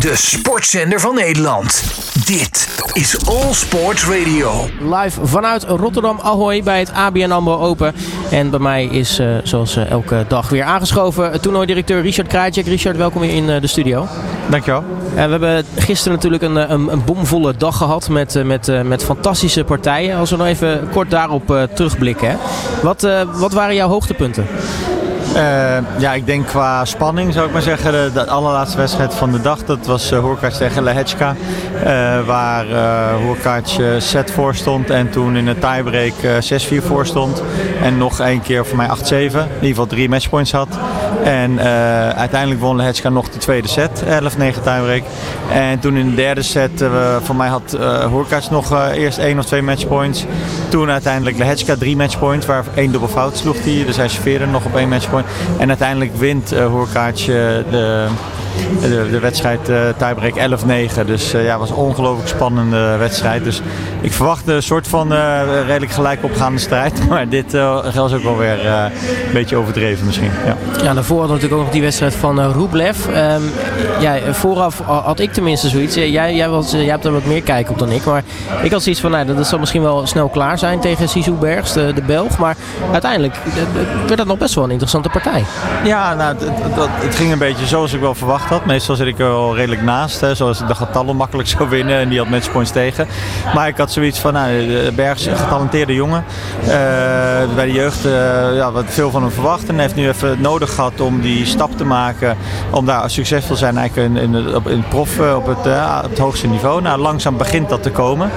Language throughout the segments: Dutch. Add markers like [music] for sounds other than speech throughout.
De sportzender van Nederland. Dit is All Sports Radio. Live vanuit Rotterdam Ahoy bij het ABN AMRO Open. En bij mij is, uh, zoals uh, elke dag, weer aangeschoven toernooidirecteur Richard Krajcek. Richard, welkom weer in uh, de studio. Dankjewel. we hebben gisteren natuurlijk een, een, een bomvolle dag gehad met, met, met fantastische partijen. Als we nog even kort daarop terugblikken. Hè. Wat, wat waren jouw hoogtepunten? Uh, ja, ik denk qua spanning zou ik maar zeggen. De, allerlaatste wedstrijd van de dag, dat was uh, tegen Lehechka. Uh, waar uh, Hoorkaart set voor stond en toen in de tiebreak 6-4 voor stond. En nog één keer voor mij 8-7. In ieder geval drie matchpoints had. En uiteindelijk won Lehechka nog de tweede set, 11-9 tiebreak. En toen in de derde set, voor mij had Hoorkaart nog eerst één of twee matchpoints. Toen uiteindelijk Lehechka drie matchpoints, waar één dubbel fout sloeg hij. Dus hij serveerde nog op één matchpoint. En uiteindelijk wint uh, Hoorkaartje de, de, de wedstrijd uh, tiebreak 11-9. Dus uh, ja, het was een ongelooflijk spannende wedstrijd. Dus ik verwachtte een soort van uh, redelijk gelijk opgaande strijd. [laughs] Maar dit was ook wel weer een beetje overdreven misschien. Ja, ja daarvoor hadden we natuurlijk ook nog die wedstrijd van Rublev. Um, ja, vooraf had ik tenminste zoiets. Jij, jij, was, jij hebt er wat meer kijk op dan ik. Maar ik had zoiets van, nou, dat zal misschien wel snel klaar zijn tegen Sisu Bergs, de, de Belg. Maar uiteindelijk werd dat nog best wel een interessante partij. Ja, nou, het, het, het ging een beetje zoals ik wel had. Meestal zit ik er wel redelijk naast. Hè, zoals ik de getallen makkelijk zou winnen. En die had matchpoints tegen. Maar ik had zoiets van, nou, Bergs een getalenteerde jongen. Uh, bij de jeugd uh, ja, wat veel van hem verwacht. En heeft nu even nodig gehad om die stap te maken. Om daar succesvol te zijn eigenlijk in, in, op, in prof op het, het hoogste niveau. Nou, langzaam begint dat te komen.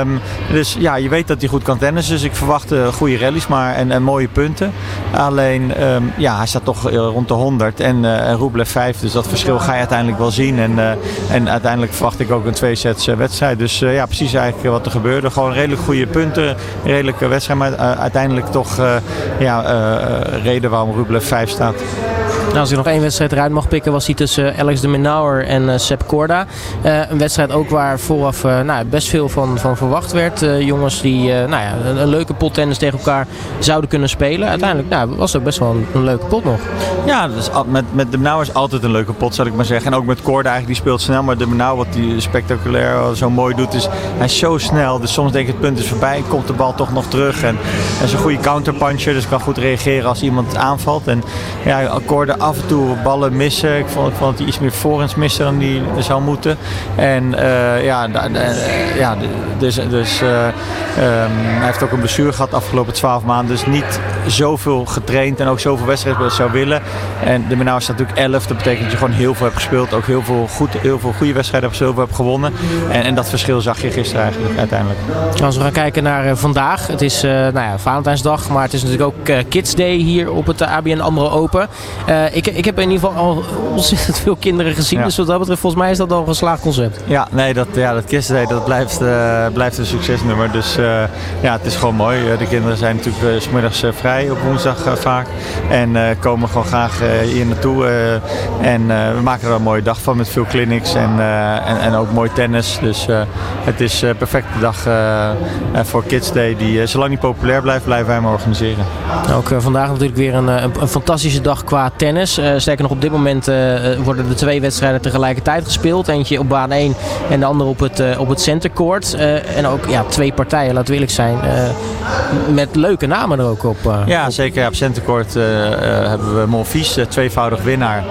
Um, dus ja, je weet dat hij goed kan tennissen. Dus ik verwacht goede rallies maar, en, en mooie punten. Alleen, um, ja, hij staat toch rond de 100 en, uh, en Rublev 5. Dus dat verschil ga je uiteindelijk wel zien. En, uh, en uiteindelijk verwacht ik ook een twee sets wedstrijd. Dus uh, ja, precies eigenlijk wat er gebeurde. Gewoon redelijk goede punten, redelijke wedstrijd. Maar uiteindelijk toch ja, reden waarom Rublev 5 staat. Nou, als ik nog één wedstrijd eruit mag pikken, was die tussen Alex de Menauer en uh, Sepp Korda. Uh, een wedstrijd ook waar vooraf nou, best veel van, van verwacht werd. jongens die nou ja, een, leuke pot tennis tegen elkaar zouden kunnen spelen. Uiteindelijk nou, was het best wel een, leuke pot nog. Ja, met, met de Menauer is altijd een leuke pot, zal ik maar zeggen. En ook met Korda eigenlijk, die speelt snel. Maar de Menauer, wat die spectaculair zo mooi doet, is hij zo snel. Dus soms denk ik het punt is voorbij, komt de bal toch nog terug. En hij is een goede counterpuncher, dus kan goed reageren als iemand aanvalt. En ja, Korda af en toe ballen missen. Ik vond, ik vond dat hij iets meer voorins miste dan die zou moeten. En uh, ja, uh, ja, dus, dus uh, um, hij heeft ook een blessure gehad de afgelopen 12 maanden. Dus niet zoveel getraind en ook zoveel wedstrijden zou willen. En de Menau staat natuurlijk 11. Dat betekent dat je gewoon heel veel hebt gespeeld. Ook heel veel, goed, heel veel goede wedstrijden hebt, zoveel hebt gewonnen. En, en dat verschil zag je gisteren eigenlijk uiteindelijk. Als we gaan kijken naar vandaag. Het is nou ja, Valentijnsdag, maar het is natuurlijk ook Kids Day hier op het ABN AMRO Open. Ik, ik heb in ieder geval al ontzettend veel kinderen gezien. Ja. Dus wat dat betreft, volgens mij is dat al een geslaagd concept. Ja, nee, dat, ja, dat Kids dat blijft, uh, blijft een succesnummer. Dus uh, ja, het is gewoon mooi. De kinderen zijn natuurlijk uh, smiddags vrij op woensdag vaak. En komen gewoon graag hier naartoe. en we maken er een mooie dag van met veel clinics en, en, en, ook mooi tennis. Dus het is een perfecte dag voor Kids Day. Die, zolang die populair blijft, blijven wij hem organiseren. Ook vandaag natuurlijk weer een, een, een fantastische dag qua tennis. Uh, sterker nog, op dit moment uh, worden de twee wedstrijden tegelijkertijd gespeeld. Eentje op baan 1 en de andere op het, uh, op het centercourt. en ook ja, twee partijen, laten we eerlijk zijn, met leuke namen er ook op. ja, zeker. Ja, op centercourt hebben we Monfils, tweevoudig winnaar.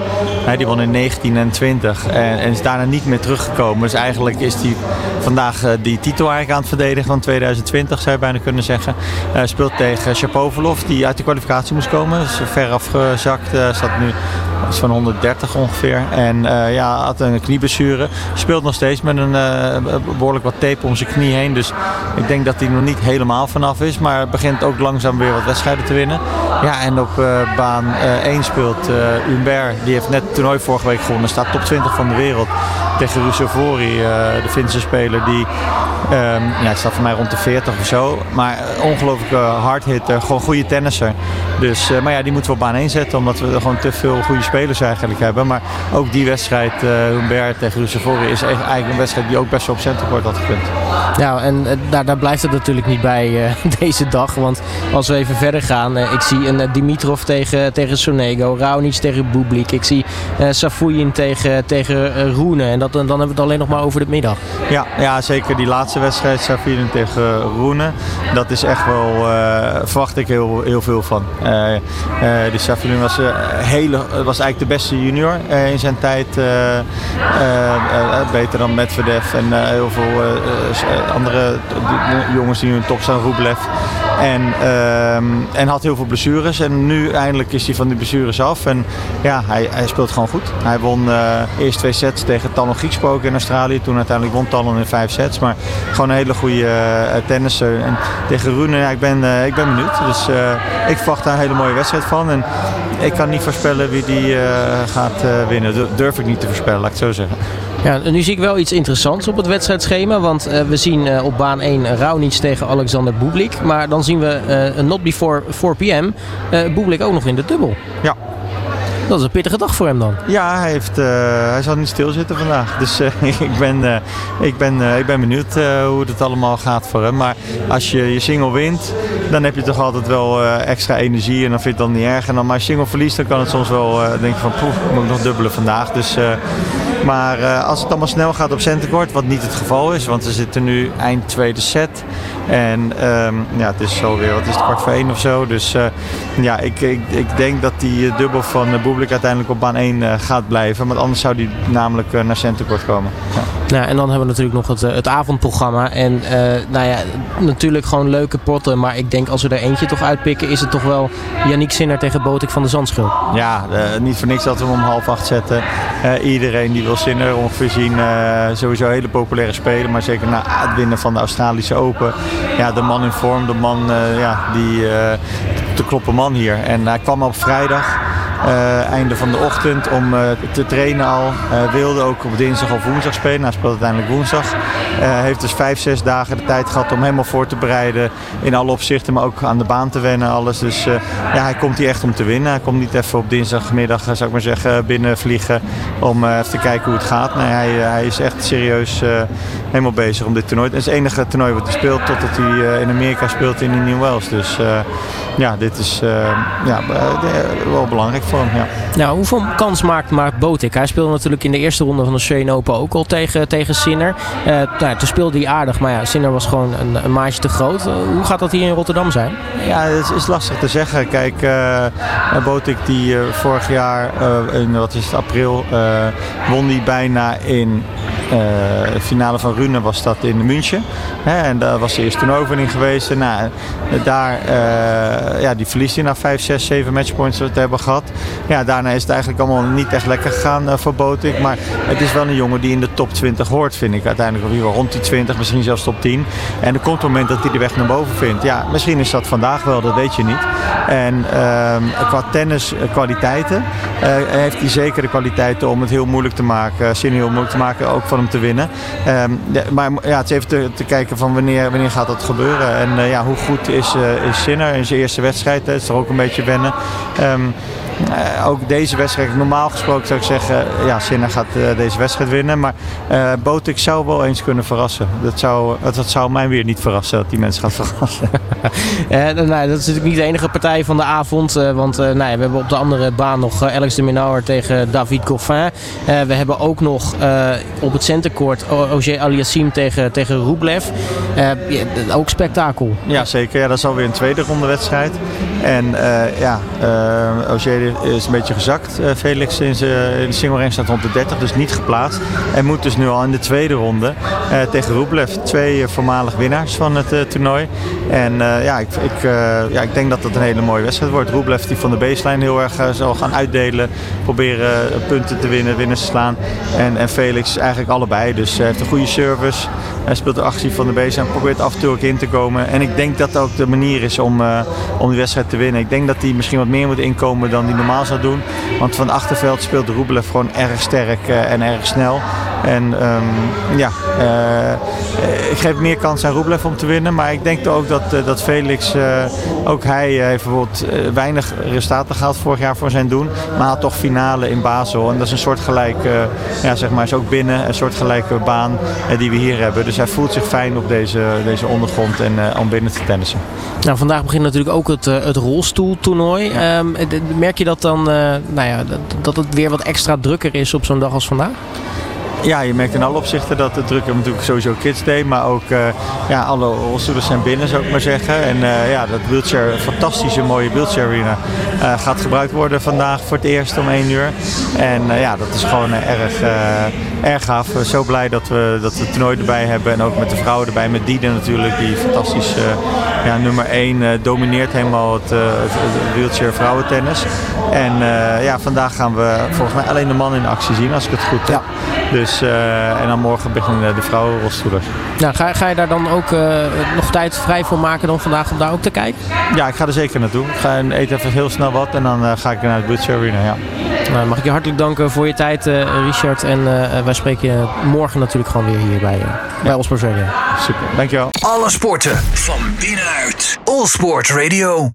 die won in 19 en 20 en, en, is daarna niet meer teruggekomen. Dus eigenlijk is hij vandaag die titel eigenlijk aan het verdedigen van 2020, zou je bijna kunnen zeggen. speelt tegen Shapovalov, die uit de kwalificatie moest komen. Is ver afgezakt, staat nu is van 130 ongeveer. En uh, ja, had een knieblessure. Speelt nog steeds met een uh, behoorlijk wat tape om zijn knie heen. Dus ik denk dat hij nog niet helemaal vanaf is. Maar begint ook langzaam weer wat wedstrijden te winnen. Ja, en op uh, baan 1 speelt Humbert. Die heeft net het toernooi vorige week gewonnen. Staat top 20 van de wereld. Tegen Rusovori, de Finse speler, die um, ja, staat voor mij rond de 40 of zo. Maar ongelooflijk hard hitter, gewoon goede tennisser. Dus, maar ja, die moeten we op baan 1 zetten, omdat we gewoon te veel goede spelers eigenlijk hebben. Maar ook die wedstrijd, Humbert tegen Rusovori, is eigenlijk een wedstrijd die ook best wel op centercourt had gekund. Ja, en daar, daar blijft het natuurlijk niet bij [laughs] deze dag. Want als we even verder gaan, ik zie een Dimitrov tegen, tegen Sonego, Raonic tegen Bublik. Ik zie uh, tegen, tegen uh, Roene. En dan hebben we het alleen nog maar over de middag. Ja, ja zeker die laatste wedstrijd, Safuyin tegen Roene. Dat is echt wel, uh, verwacht ik heel, heel veel van. die Safuyin was, hele, was eigenlijk de beste junior in zijn tijd. beter dan Medvedev en heel veel andere jongens die nu top staan, Rublev. En, ehm, en had heel veel blessures. En nu eindelijk is hij van die blessures af. En ja, hij, hij speelt gewoon goed. Hij won uh, eerst twee sets tegen Talon Griekspook in Australië. Toen uiteindelijk won Talon in vijf sets. Maar gewoon een hele goede uh, tennisser. En tegen Rune, ja, ik, ben, uh, ik ben benieuwd. Dus ik verwacht daar een hele mooie wedstrijd van. En ik kan niet voorspellen wie die gaat winnen. Dat durf ik niet te voorspellen, laat ik het zo zeggen. Ja, nu zie ik wel iets interessants op het wedstrijdschema. Want we zien op baan 1 Raonic tegen Alexander Bublik. Maar dan zien we uh, not before 4 p.m. Bublik ook nog in de dubbel. Ja, dat is een pittige dag voor hem dan. Ja, hij, heeft, uh, hij zal niet stilzitten vandaag. Dus uh, [laughs] ik, ben, uh, ik, ben, ik ben benieuwd hoe het allemaal gaat voor hem. Maar als je je single wint, dan heb je toch altijd wel extra energie. En dan vind je het dan niet erg. En dan maar als je single verliest, dan kan het soms wel denken van poeh, moet ik nog dubbelen vandaag. Dus, maar als het allemaal snel gaat op centercourt, wat niet het geval is. Want we zitten nu eind tweede set. En um, ja, het is zo weer, wat is het, kwart voor één of zo. Dus ja, ik, ik, ik denk dat die dubbel van Boeblik uiteindelijk op baan 1 uh, eh, gaat blijven. Want anders zou die namelijk naar centercourt komen. Ja. Nou, en dan hebben we natuurlijk nog het, eh, het avondprogramma. En nou ja, natuurlijk gewoon leuke potten. Maar ik denk als we er eentje toch uitpikken, is het toch wel Yannick Sinner tegen Botik van de Zandschul. Ja, niet voor niks dat we hem om half acht zetten. iedereen die wil Sinner ongeveer zien. sowieso hele populaire speler. Maar zeker na het winnen van de Australische Open. Ja, de man in vorm, de man ja, die te kloppen man hier. En hij kwam op vrijdag. Uh, einde van de ochtend om uh, te trainen al. Uh, wilde ook op dinsdag of woensdag spelen. Hij speelt uiteindelijk woensdag. heeft dus vijf, zes dagen de tijd gehad om helemaal voor te bereiden. In alle opzichten, maar ook aan de baan te wennen. Alles. Dus ja, hij komt hier echt om te winnen. Hij komt niet even op dinsdagmiddag, zou ik maar zeggen, binnenvliegen. Om even te kijken hoe het gaat. Nee, hij, hij is echt serieus helemaal bezig om dit toernooi. Het is het enige toernooi wat hij speelt totdat hij in Amerika speelt in New Wales. Dus ja, dit is ja, wel belangrijk Ja. Nou, hoeveel kans maakt Maart Botik? Hij speelde natuurlijk in de eerste ronde van de Australian Open ook al tegen, tegen Sinner. Uh, nou, toen speelde hij aardig, maar ja, Sinner was gewoon een, een maatje te groot. Uh, hoe gaat dat hier in Rotterdam zijn? Ja, het is, lastig te zeggen. Kijk, uh, Botik die vorig jaar, in wat is het, april, won die bijna in de finale van Rune was dat in München. Hè, en daar was de eerste toernooioefening geweest. Nou, daar, ja, die verliest hij na 5, 6, 7 matchpoints te hebben gehad. Ja, daarna is het eigenlijk allemaal niet echt lekker gegaan uh, voor Botik. Maar het is wel een jongen die in de top 20 hoort, vind ik. Uiteindelijk of rond die 20, misschien zelfs top 10. En er komt een moment dat hij de weg naar boven vindt. Ja, misschien is dat vandaag wel, dat weet je niet. En uh, qua tenniskwaliteiten heeft hij zeker de kwaliteiten om het heel moeilijk te maken. Zin heel moeilijk te maken, ook van hem te winnen. Um, maar ja, het is even te, te, kijken van wanneer, wanneer gaat dat gebeuren. En uh, ja, hoe goed is, is Sinner in zijn eerste wedstrijd. Het is er ook een beetje wennen. Um, uh, ook deze wedstrijd, normaal gesproken zou ik zeggen, ja, Sinner gaat uh, deze wedstrijd winnen. Maar uh, Botik zou wel eens kunnen verrassen. Dat zou, dat zou mij weer niet verrassen dat die mensen gaat verrassen. [laughs] nou, dat is natuurlijk niet de enige partij van de avond. want nou, we hebben op de andere baan nog Alex de Minauer tegen David Goffin. we hebben ook nog op het centercourt Ogier Aliassim tegen, tegen Rublev. ook spektakel. Ja, zeker. Ja, dat is alweer een tweede ronde wedstrijd. En ja, Ogier is een beetje gezakt. Uh, Felix in, in de single staat rond de 30, dus niet geplaatst. En moet dus nu al in de tweede ronde uh, tegen Rublev. Twee voormalig winnaars van het toernooi. En ja, ik, ik, ja, ik denk dat dat een hele mooie wedstrijd wordt. Rublev die van de baseline heel erg zal gaan uitdelen. Proberen punten te winnen, winners te slaan. En, en Felix eigenlijk allebei. Dus heeft een goede service. Hij speelt de actie van de baseline. Probeert af en toe ook in te komen. En ik denk dat dat ook de manier is om, om die wedstrijd te winnen. Ik denk dat hij misschien wat meer moet inkomen dan die normaal zou doen. Want van achterveld speelt Rublev gewoon erg sterk uh, en erg snel. En ehm, ja, ik geef meer kans aan Rublev om te winnen. Maar ik denk ook dat, dat Felix, ook hij heeft bijvoorbeeld weinig resultaten gehad vorig jaar voor zijn doen. Maar had toch finale in Basel. En dat is een soort gelijke, ja, zeg maar, is ook binnen een soort gelijke baan die we hier hebben. Dus hij voelt zich fijn op deze, deze ondergrond en om binnen te tennissen. Nou, vandaag begint natuurlijk ook het, het rolstoeltoernooi. Ehm, merk je dat dan, nou ja, dat, dat het weer wat extra drukker is op zo'n dag als vandaag? Ja, je merkt in alle opzichten dat het drukker natuurlijk sowieso Kids Day, maar ook uh, ja, alle rolstoelers zijn binnen, zou ik maar zeggen. En uh, ja, dat wheelchair, fantastische mooie wheelchair arena uh, gaat gebruikt worden vandaag voor het eerst om 1 uur. En ja, dat is gewoon erg, erg gaaf. Zo blij dat we, dat we het toernooi erbij hebben en ook met de vrouwen erbij, met Diede natuurlijk, die fantastisch ja, nummer 1 domineert helemaal het, wheelchair vrouwentennis. En ja, vandaag gaan we volgens mij alleen de man in actie zien, als ik het goed heb. Dus, uh, en dan morgen beginnen de vrouwenrolstoelers. Nou, ga, ga je daar dan ook uh, nog tijd vrij voor maken dan vandaag om daar ook te kijken? Ja, ik ga er zeker naartoe. Ik ga eten even heel snel wat en dan uh, ga ik naar het Butcher Arena. Ja. Nou, mag ik je hartelijk danken voor je tijd, Richard. En wij spreken je morgen natuurlijk gewoon weer hier bij, bij Allsport Radio. Super, dankjewel. Alle sporten van binnenuit. Allsport Radio.